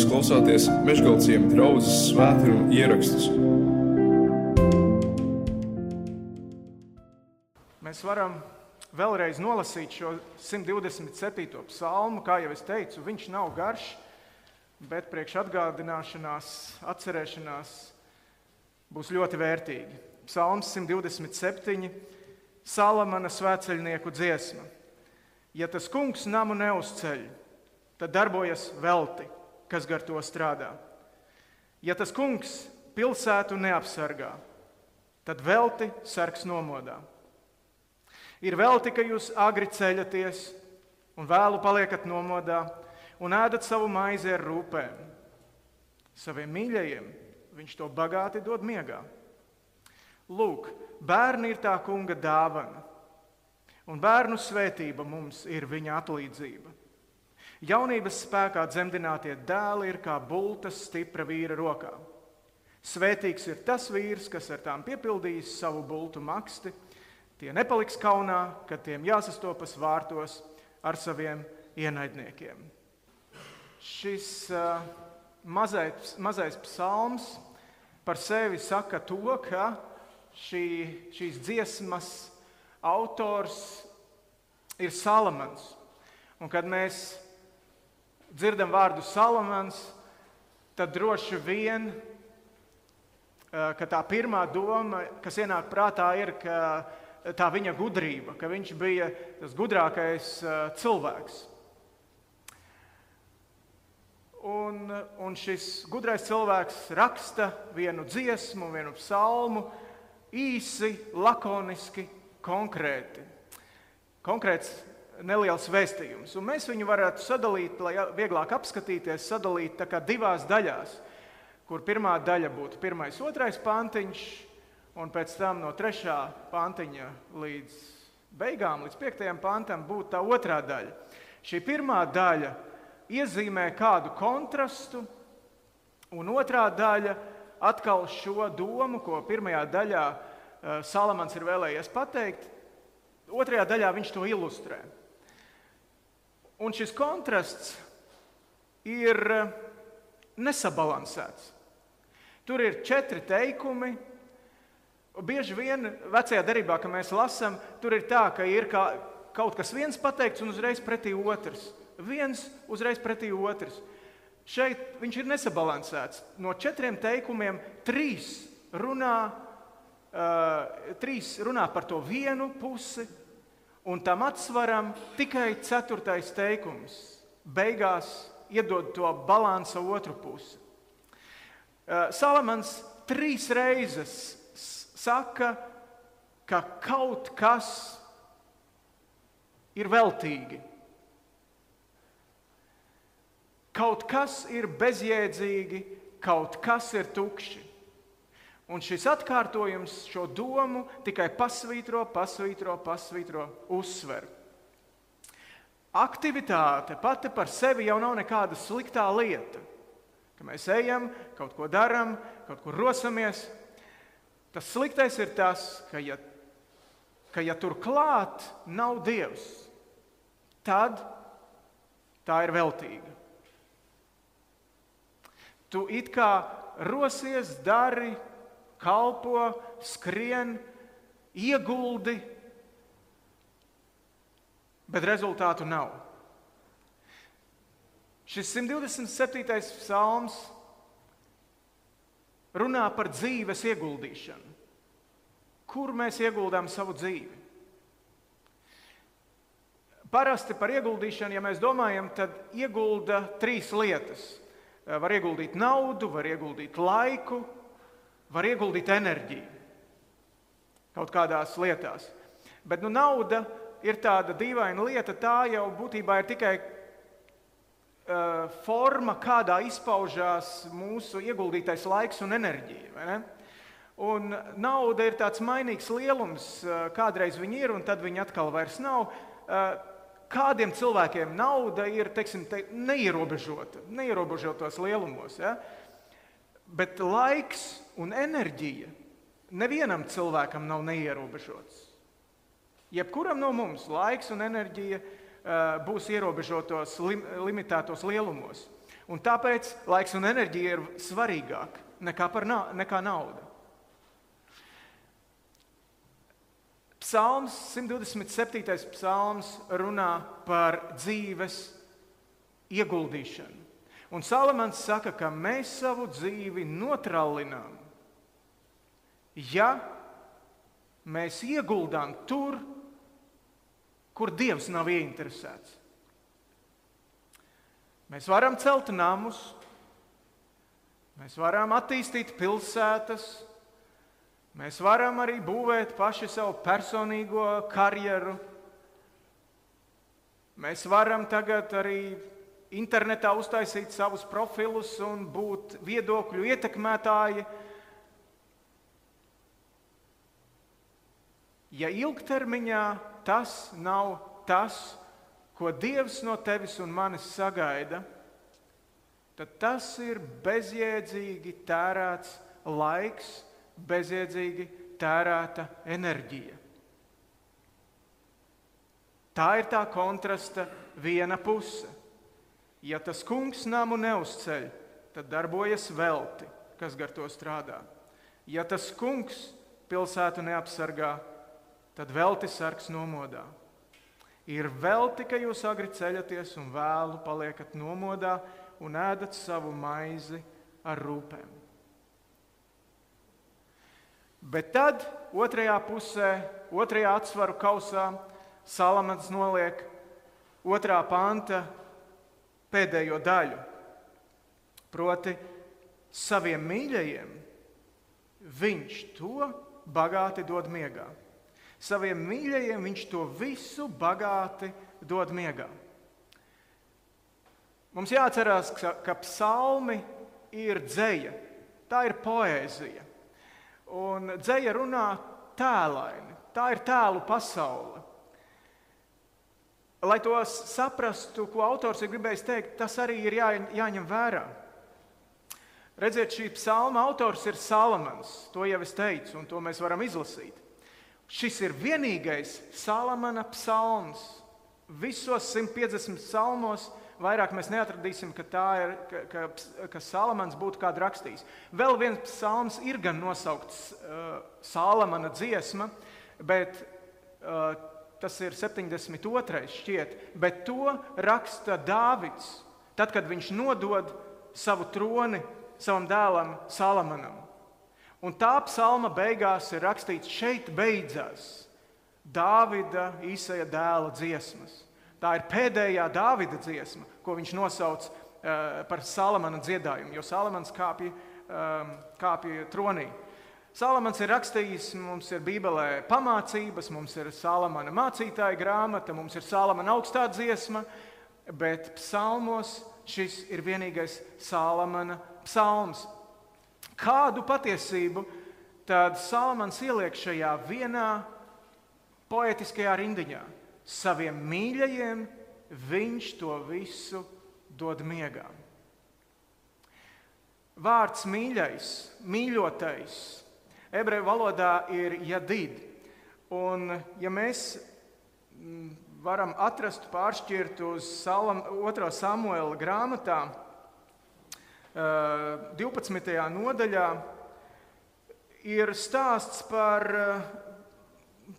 Jūs klausāties Meškāļu draugas svētkrājuma ierakstus. Mēs varam vēlreiz nolasīt šo 127. psalmu. Kā jau es teicu, viņš nav garš, bet priekš atgādināšanās, atcerēšanās būs ļoti vērtīgi. Psalms 127. Salamana svēceļnieku dziesma. Ja tas kungs namu neuzceļ, tad darbojas velti, kas gar to strādā. Ja tas kungs pilsētu neapsargā, tad velti sargs nomodā. Ir velti, ka jūs agri ceļaties un vēlu paliekat nomodā un ēdat savu maizi ar rūpēm. Saviem mīļajiem viņš to bagāti dod miegā. Lūk, bērni ir tā kunga dāvana, un bērnu svētība mums ir viņa atlīdzība. Jaunības spēkā dzemdinātie dēli ir kā bultas stipra vīra rokā. Svētīgs ir tas vīrs, kas ar tām piepildījis savu bultu maksti. Tie nepaliks kaunā, kad tiem jāsastopas vārtos ar saviem ienaidniekiem. Šis uh, mazais, mazais psalms par sevi saka to, ka šī, šīs dziesmas autors ir Salamans. Un kad mēs dzirdam vārdu Salamans, tad droši vien tā pirmā doma, kas ienāk prātā, ir tā viņa gudrība, ka viņš bija tas gudrākais cilvēks. Un, un šis gudrais cilvēks raksta vienu dziesmu, vienu psalmu īsi, lakoniski, konkrēti. Konkrēts neliels vēstījums. Un mēs viņu varētu sadalīt, lai vieglāk apskatīties, sadalīt divās daļās, kur pirmā daļa būtu pirmais, otrais pantiņš, un pēc tam no trešā pantiņa līdz beigām, līdz piektajam pantam, būtu tā otrā daļa. Šī pirmā daļa iezīmē kādu kontrastu, un otrā daļa atkal šo domu, ko pirmajā daļā eh, Salamans ir vēlējies pateikt, otrajā daļā viņš to ilustrē. Un šis kontrasts ir eh, nesabalansēts. Tur ir četri teikumi. Bieži vien vecajā darbā, kad mēs lasām, tur ir tā, ka ir kā, kaut kas viens pateikts un uzreiz pretī otrs. Viens uzreiz pretī otrs. Šeit viņš ir nesabalansēts. No četriem teikumiem trīs runā, uh, trīs runā par to vienu pusi, Un tam atsvaram tikai ceturtais teikums. Beigās iedod to balansu otru pusi. Eh, Salamans trīs reizes saka, ka kaut kas ir veltīgi. Kaut kas ir bezjēdzīgi, kaut kas ir tukšs. Un šis atkārtojums šo domu tikai pasvītro, pasvītro, pasvītro, uzsver. Aktivitāte pati par sevi jau nav nekāda sliktā lieta. Ka mēs ejam, kaut ko darām, kaut kur rosamies. Tas sliktais ir tas, ka ja, ka ja tur klāt nav Dievs, tad tā ir veltīga. Tu it kā rosies, dari, kalpo, skrien, ieguldi, bet rezultātu nav. Šis 127. psalms runā par dzīves ieguldīšanu. Kur mēs ieguldām savu dzīvi? Parasti par ieguldīšanu, ja mēs domājam, tad iegulda trīs lietas. Var ieguldīt naudu, var ieguldīt laiku, var ieguldīt enerģiju kaut kādās lietās. Bet nu, nauda ir tāda dīvaina lieta, tā jau būtībā ir tikai uh, forma, kādā izpaužās mūsu ieguldītais laiks un enerģija. Un nauda ir tāds mainīgs lielums, kādreiz viņi ir, un tad viņi atkal vairs nav. Uh, kādiem cilvēkiem nauda ir teiksim, te, neierobežota, neierobežotos lielumos. Ja? Bet laiks un enerģija nevienam cilvēkam nav neierobežots. Jebkuram no mums laiks un enerģija uh, būs ierobežotos, lim, limitētos lielumos. Un tāpēc laiks un enerģija ir svarīgāk nekā, na nekā nauda. Psalms, 127. psalms runā par dzīves ieguldīšanu. Un Salamans saka, ka mēs savu dzīvi notrallinām, ja mēs ieguldām tur, kur Dievs nav ieinteresēts. Mēs varam celt namus, mēs varam attīstīt pilsētas, mēs varam arī būvēt paši savu personīgo karjeru. Mēs varam tagad arī internetā uztaisīt savus profilus un būt viedokļu ietekmētāji. Ja ilgtermiņā tas nav tas, ko Dievs no tevis un manis sagaida, tad tas ir bezjēdzīgi tērēts laiks, bezjēdzīgi tērēta enerģija. Tā ir tā kontrasta viena puse. Ja tas kungs namu neuzceļ, tad darbojas velti, kas gar to strādā. Ja tas kungs pilsētu neapsargā, tad velti sargs nomodā. Ir velti, ka jūs agri ceļaties un vēlu paliekat nomodā un ēdat savu maizi ar rūpēm. Bet tad otrajā pusē, otrajā atsvaru kausā, Salamans noliek otrā panta pēdējo daļu. Proti, saviem mīļajiem viņš to bagāti dod miegā. Saviem mīļajiem viņš to visu bagāti dod miegā. Mums jāatcerās, ka, ka psalmi ir dzēja, tā ir poēzija. Un dzēja runā tēlaini, tā ir tēlu pasaule. Lai to saprastu, ko autors ir gribējis teikt, tas arī ir jā, jāņem vērā. Redziet, šī psalma autors ir Salamans. To jau es teicu, un to mēs varam izlasīt. Šis ir vienīgais Salamana psalms. Visos 150 psalmos vairāk mēs neatradīsim, ka, ir, ka, ka, ka Salamans būtu kādu rakstījis. Vēl viens psalms ir gan nosaukts uh, Salamana dziesma, bet uh, tas ir 72. šķiet, bet to raksta Dāvids, tad, kad viņš nodod savu troni savam dēlam Salamanam. Un tā psalma beigās ir rakstīts, šeit beidzās Dāvida īsajā dēla dziesmas. Tā ir pēdējā Dāvida dziesma, ko viņš nosauc uh, par Salamana dziedājumu, jo Salamans kāpja, um, kāpja tronī. Salamans ir rakstījis, mums ir Bībelē pamācības, mums ir Salamana mācītāja grāmata, mums ir Salamana augstā dziesma, bet psalmos šis ir vienīgais Salamana psalms. Kādu patiesību tad Salamans ieliek šajā vienā poetiskajā rindiņā? Saviem mīļajiem viņš to visu dod miegā. Vārds mīļais, mīļotais, ebreju valodā ir jadid. Un, ja mēs mm, varam atrast pāršķirt uz Salam, 2. samuēla grāmatā, 12. nodaļā, ir stāsts par,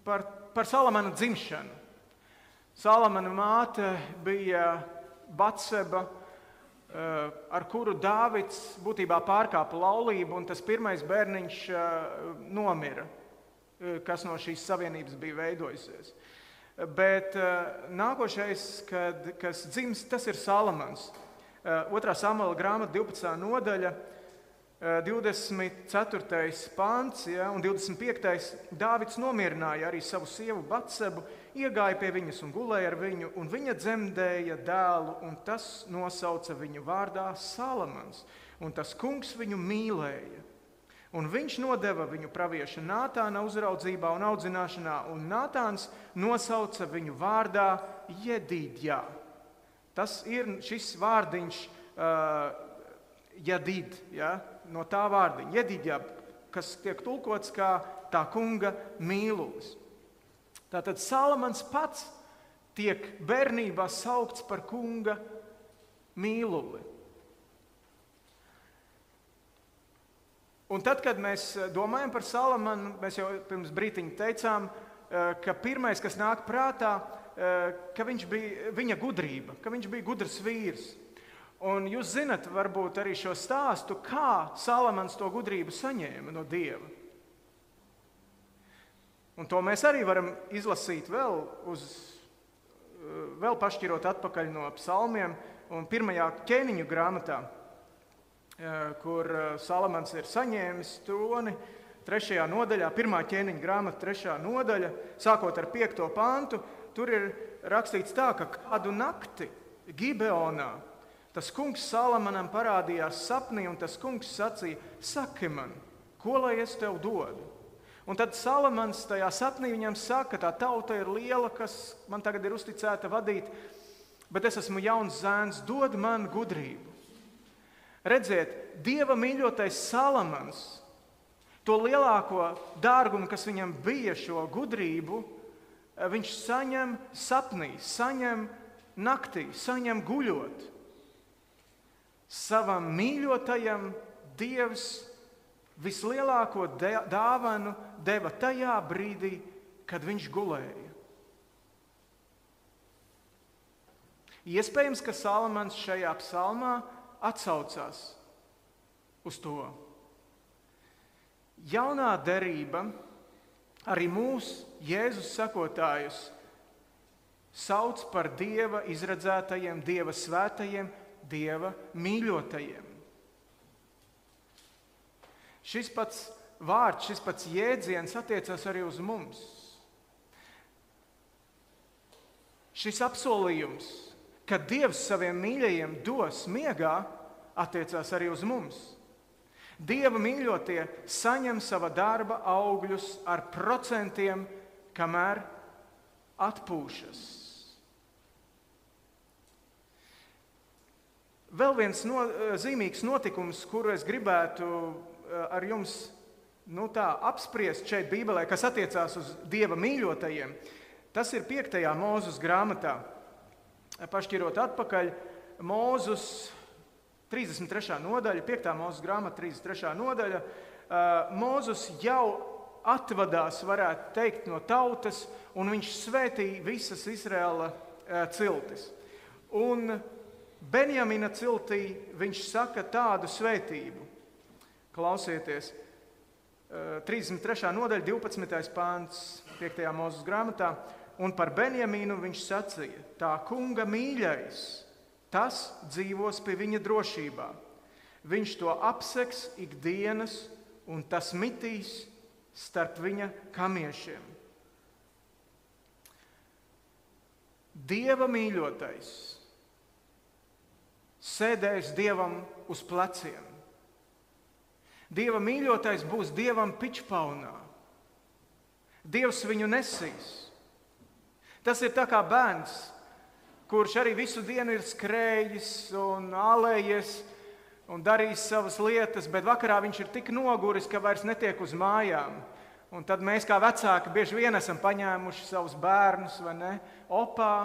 par, par Salamana dzimšanu. Salamana māte bija Batseba, Eh, ar kuru Dāvids būtībā pārkāpa laulību, un tas pirmais bērniņš eh, nomira, eh, kas no šīs savienības bija veidojusies. Bet nākošais, kad, kas dzims, tas ir Salamans. 2. samuēlā grāmata, 12. nodaļa, 24. pāns ja, un 25. Dāvids nomierināja arī savu sievu Batsebu, iegāja pie viņas un gulēja ar viņu, un viņa dzemdēja dēlu, un tas nosauca viņu vārdā Salamans, un tas kungs viņu mīlēja. Un viņš nodeva viņu pravieša Nātāna uzraudzībā un audzināšanā, un Nātāns nosauca viņu vārdā Jedīdjā. Tas ir šis vārdiņš, uh, jadid, ja? no tā vārdiņa, jadid, ja, kas tiek tulkots kā tā kunga mīlūs. Tātad Salamans pats tiek bērnībā saukts par kunga mīluli. Un tad, kad mēs domājam par Salamanu, mēs jau pirms brīdiņa teicām, ka pirmais, kas nāk prātā, ir ka viņš bija viņa gudrība, ka viņš bija gudrs vīrs. Un jūs zinat, varbūt arī šo stāstu, kā Salamans to gudrību saņēma no Dieva. Un to mēs arī varam izlasīt vēl, uz, vēl pašķirot atpakaļ no psalmiem un pirmajā ķēniņu grāmatā, eh, kur eh, Salamans ir saņēmis troni. Trešajā nodaļā, pirmā ķēniņa grāmata, trešā nodaļa, sākot ar piekto pantu, tur ir rakstīts tā, ka kādu nakti Gibeonā Tas kungs Salamanam parādījās sapnī, un tas kungs sacīja: Saki man, ko lai es tev dodu? Un tad Salamans tajā sapnī viņam saka, ka tā tauta ir liela, kas man tagad ir uzticēta vadīt, bet es esmu jauns zēns, dod man gudrību. Redziet, Dieva mīļotais Salamans, to lielāko dārgumu, kas viņam bija, šo gudrību, viņš saņem sapnī, saņem naktī, saņem guļot savam mīļotajam Dievs vislielāko dāvanu deva tajā brīdī, kad viņš gulēja. Iespējams, ka Salamans šajā psalmā atsaucās uz to. Jaunā derība arī mūsu Jēzus sakotājus sauc par Dieva izredzētajiem, Dieva svētajiem, Dieva mīļotajiem. Šis pats vārds, šis pats jēdziens attiecas arī uz mums. Šis apsolījums, ka Dievs saviem mīļajiem dos miegā, attiecās arī uz mums. Dieva mīļotie saņem sava darba augļus ar procentiem, kamēr atpūšas. Vēl viens no, eh, zīmīgs notikums, kuru es gribētu eh, ar jums nu, tā, apspriest šeit, Bībelē, kas attiecās uz Dieva mīļotajiem, tas ir 5. mūzes grāmatā. Pašķirot atpakaļ, Mūzus 33. nodaļa, 5. mūzes grāmata, 33. nodaļa. Eh, Mūzus jau atvadās, varētu teikt, no tautas, un viņš svētīja visas Izraēla ciltis. Un Benjamina ciltī viņš saka tādu svētību. Klausieties, 33. Eh, nodaļa, 12. pāns, 5. mūzes grāmatā. Un par Benjaminu viņš sacīja: Tā kunga mīļais, tas dzīvos pie viņa drošībā. Viņš to apseks ikdienas, un tas mitīs starp viņa kamiešiem. Dieva mīļotais sēdēs Dievam uz pleciem. Dieva mīļotais būs Dievam pičpaunā. Dievs viņu nesīs. Tas ir tā kā bērns, kurš arī visu dienu ir skrējis un ālējies un darījis savas lietas, bet vakarā viņš ir tik noguris, ka vairs netiek uz mājām. Un tad mēs, kā vecāki, bieži vien esam paņēmuši savus bērnus ne, opā,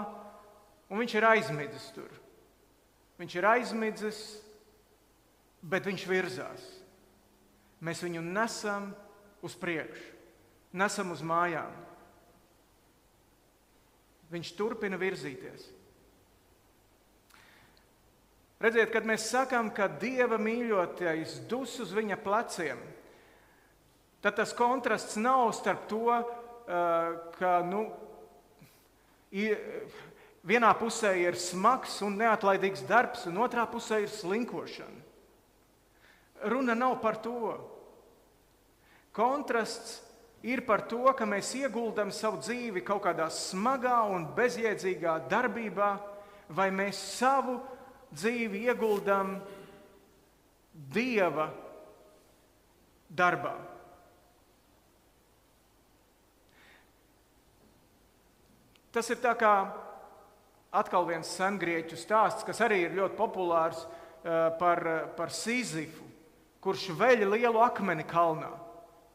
un viņš ir aizmidzis tur. Viņš ir aizmidzis, bet viņš virzās. Mēs viņu nesam uz priekšu, nesam uz mājām. Viņš turpina virzīties. Redziet, kad mēs sakām, ka Dieva mīļotais dus uz viņa pleciem, tad tas kontrasts nav starp to, eh, ka nu, Vienā pusē ir smags un neatlaidīgs darbs, un otrā pusē ir slinkošana. Runa nav par to. Kontrasts ir par to, ka mēs ieguldam savu dzīvi kaut kādā smagā un bezjēdzīgā darbībā, vai mēs savu dzīvi ieguldam Dieva darbā. Tas ir kā atkal viens sengrieķu stāsts, kas arī ir ļoti populārs eh, par, par Sīzifu, kurš veļ lielu akmeni kalnā.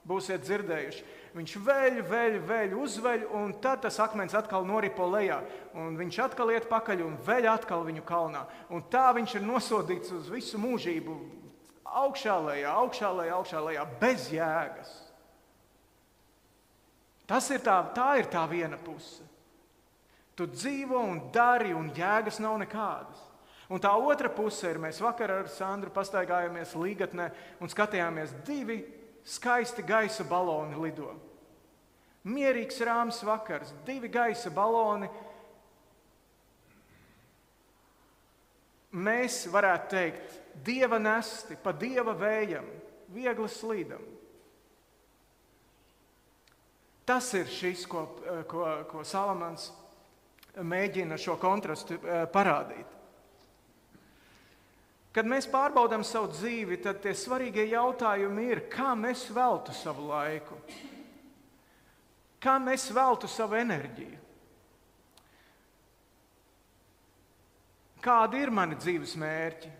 Būsiet dzirdējuši. Viņš veļ, veļ, veļ, uzveļ, un tad tas akmens atkal noripo lejā. Un viņš atkal iet pakaļ un veļ atkal viņu kalnā. Un tā viņš ir nosodīts uz visu mūžību augšā lejā, augšā lejā, augšā lejā, bez jēgas. Tas ir tā, tā ir tā viena puse. Tu dzīvo un dari, un jēgas nav nekādas. Un tā otra puse ir, mēs vakar ar Sandru pastaigājāmies līgatnē un skatījāmies divi skaisti gaisa baloni lido. Mierīgs rāms vakars, divi gaisa baloni. Mēs varētu teikt, dieva nesti, pa dieva vējam, viegli slīdam. Tas ir šis, ko, ko, ko Salamans mēģina šo kontrastu eh, parādīt. Kad mēs pārbaudām savu dzīvi, tad tie svarīgie jautājumi ir, kā mēs veltu savu laiku, kā mēs veltu savu enerģiju. Kādi ir mani dzīves mērķi?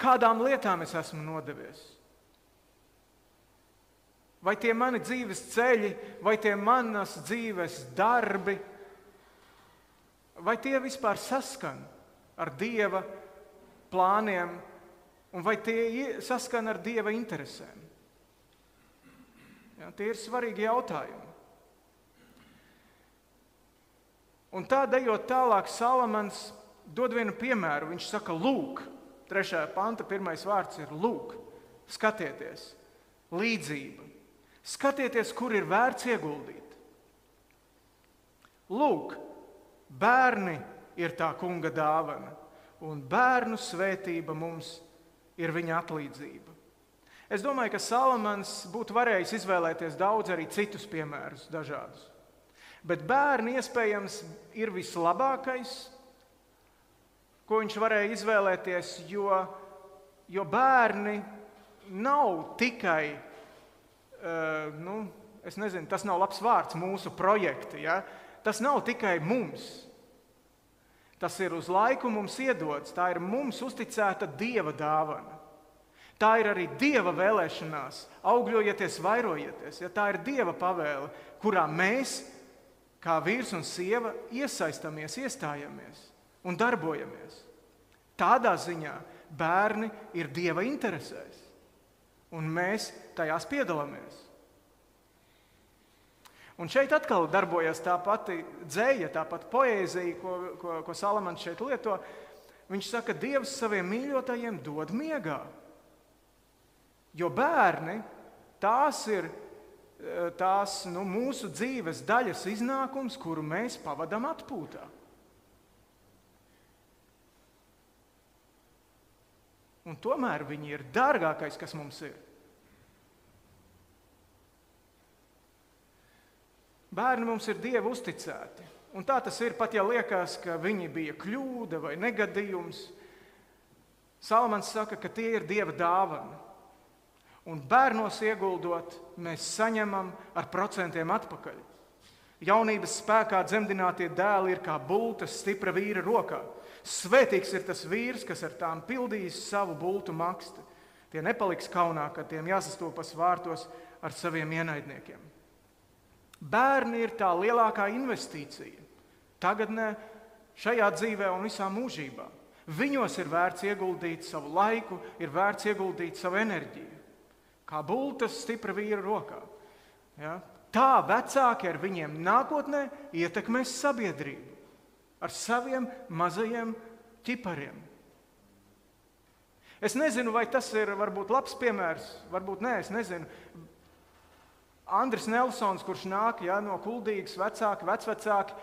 Kādām lietām es esmu nodevies? Vai tie mani dzīves ceļi, vai tie manas dzīves darbi, vai tie vispār saskan ar Dieva plāniem, un vai tie saskan ar Dieva interesēm? Ja, tie ir svarīgi jautājumi. Un tā dejot tālāk, Salamans dod vienu piemēru. Viņš saka, lūk, trešā panta, pirmais vārds ir lūk, skatieties, līdzība. Skatieties, kur ir vērts ieguldīt. Lūk, bērni ir tā kunga dāvana, un bērnu svētība mums ir viņa atlīdzība. Es domāju, ka Salamans būtu varējis izvēlēties daudz arī citus piemērus, dažādus. Bet bērni iespējams ir vislabākais, ko viņš varēja izvēlēties, jo, jo bērni nav tikai uh, nu, nezinu, tas nav labs vārds mūsu projekti. Ja? Tas nav tikai mums. Tas ir uz laiku mums iedots, tā ir mums uzticēta dieva dāvana. Tā ir arī dieva vēlēšanās, augļojieties, vairojieties. Ja tā ir dieva pavēle, kurā mēs, kā vīrs un sieva, iesaistamies, iestājamies un darbojamies. Tādā ziņā bērni ir dieva interesēs un mēs tajās piedalāmies. Un šeit atkal darbojas tā pati dzēja, tā pati poēzija, ko, ko, ko Salamans šeit lieto. Viņš saka, ka Dievs saviem mīļotajiem dod miegā. Jo bērni tās ir tās nu, mūsu dzīves daļas iznākums, kuru mēs pavadām atpūtā. Un tomēr viņi ir dārgākais, kas mums ir. Bērni mums ir Dieva uzticēti. Un tā tas ir pat ja liekas, ka viņi bija kļūda vai negadījums. Salmans saka, ka tie ir Dieva dāvana. Un bērnos ieguldot, mēs saņemam ar procentiem atpakaļ. Jaunības spēkā dzemdinātie dēli ir kā bultas stipra vīra rokā. Svētīgs ir tas vīrs, kas ar tām pildīs savu bultu makstu. Tie nepaliks kaunā, kad tiem jāsastopas vārtos ar saviem ienaidniekiem. Bērni ir tā lielākā investīcija. Tagadnē, šajā dzīvē un visā mūžībā. Viņos ir vērts ieguldīt savu laiku, ir vērts ieguldīt savu enerģiju. Kā bultas stipra vīra rokā. Ja? Tā vecāki ar viņiem nākotnē ietekmēs sabiedrību ar saviem mazajiem ķipariem. Es nezinu, vai tas ir varbūt labs piemērs, varbūt nē, es nezinu. Andris Nelsons, kurš nāk ja, no kuldīgas, vecāki, vecvecāki,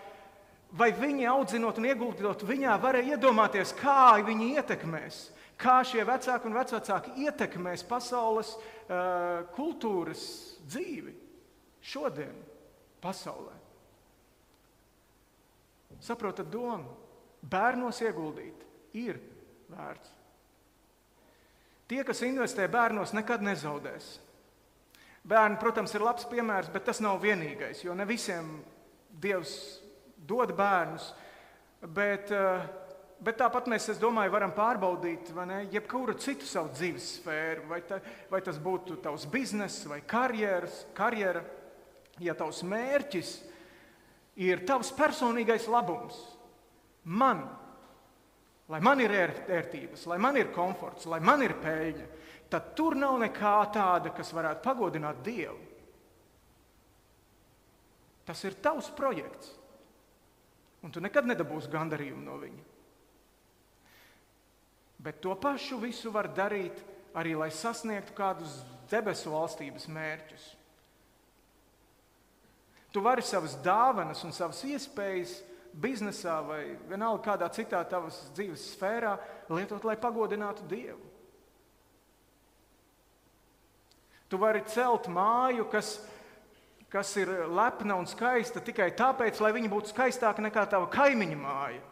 vai viņi audzinot un ieguldot viņā, varēja iedomāties, kā viņi ietekmēs, kā šie vecāki un vecvecāki ietekmēs pasaules uh, kultūras dzīvi šodien pasaulē. Saprotat domu? Bērnos ieguldīt ir vērts. Tie, kas investē bērnos, nekad nezaudēs. Bērni, protams, ir labs piemērs, bet tas nav vienīgais, jo ne visiem Dievs dod bērnus. Bet, eh, bet tāpat mēs, es domāju, varam pārbaudīt ne, jebkuru citu savu dzīves sfēru. Vai, ta, vai tas būtu tavs bizness vai karjeras, karjera, ja tavs mērķis ir tavs personīgais labums. Man, lai man ir ērtības, lai man ir komforts, lai man ir peļņa, tad tur nav nekā tāda, kas varētu pagodināt Dievu. Tas ir tavs projekts, un tu nekad nedabūsi gandarījumu no viņa. Bet to pašu visu var darīt arī, lai sasniegtu kādus debesu valstības mērķus. Tu vari savas dāvanas un savas iespējas biznesā vai vienalga kādā citā tavas dzīves sfērā lietot, lai pagodinātu Dievu. Tu vari celt māju, kas, kas ir lepna un skaista tikai tāpēc, lai viņa būtu skaistāka nekā tava kaimiņa māja.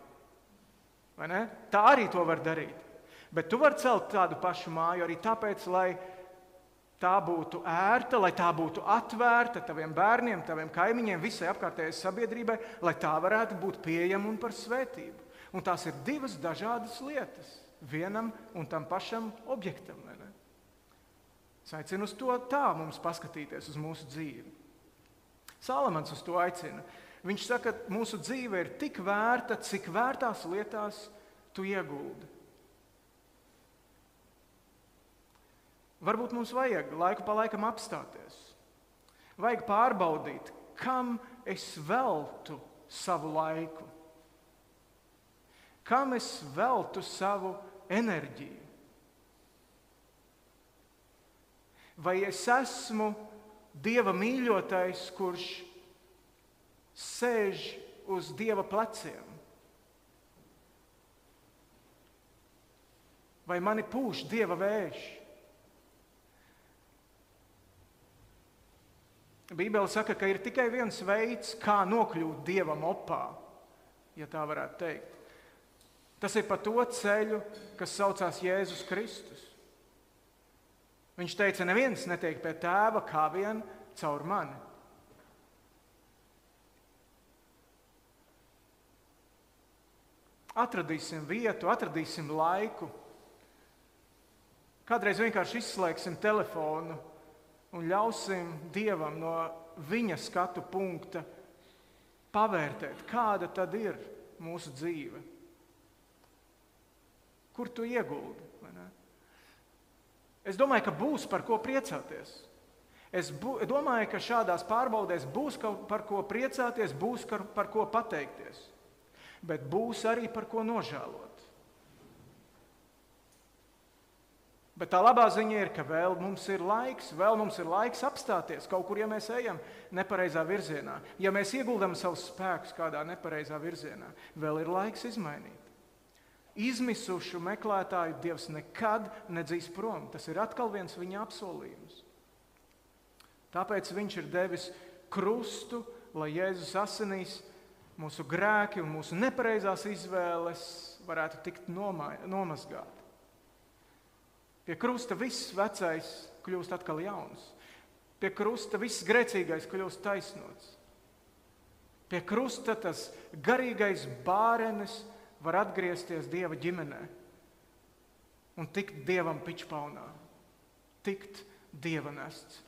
Tā arī to var darīt. Bet tu vari celt tādu pašu māju arī tāpēc, lai tā būtu ērta, lai tā būtu atvērta taviem bērniem, taviem kaimiņiem, visai apkārtējai sabiedrībai, lai tā varētu būt pieejama un par svētību. Un tās ir divas dažādas lietas vienam un tam pašam objektam. Es aicinu uz to tā mums paskatīties uz mūsu dzīvi. Salamans uz to aicina. Viņš saka, ka mūsu dzīve ir tik vērta, cik vērtās lietās tu ieguldi. Varbūt mums vajag laiku pa laikam apstāties. Vajag pārbaudīt, kam es veltu savu laiku, kam es veltu savu enerģiju. Vai es esmu Dieva mīļotais, kurš sēž uz Dieva pleciem? Vai mani pūš Dieva vējš? Bībele saka, ka ir tikai viens veids, kā nokļūt dievam opā, ja tā varētu teikt. Tas ir pa to ceļu, kas saucās Jēzus Kristus. Viņš teica, neviens netiek pie tēva kā vien caur mani. Atradīsim vietu, atradīsim laiku. Kādreiz vienkārši izslēgsim telefonu un ļausim Dievam no viņa skatu punkta pavērtēt, kāda tad ir mūsu dzīve. Kur tu ieguldi? Es domāju, ka būs par ko priecāties. Es bu, domāju, ka šādās pārbaudēs būs par ko priecāties, būs par ko pateikties, bet būs arī par ko nožēlot. Bet tā labā ziņa ir, ka vēl mums ir laiks, vēl mums ir laiks apstāties kaut kur, ja mēs ejam nepareizā virzienā. Ja mēs ieguldam savus spēkus kādā nepareizā virzienā, vēl ir laiks izmainīt. Izmisušu meklētāju Dievs nekad nedzīs prom. Tas ir atkal viens viņa apsolījums. Tāpēc viņš ir devis krustu, lai Jēzus asinīs mūsu grēki un mūsu nepareizās izvēles varētu tikt nomazgāti. Pie krusta viss vecais kļūst atkal jauns. Pie krusta viss grēcīgais kļūst taisnots. Pie krusta tas garīgais bārenis var atgriezties Dieva ģimenē un tikt Dievam pičpaunā, tikt Dieva nests.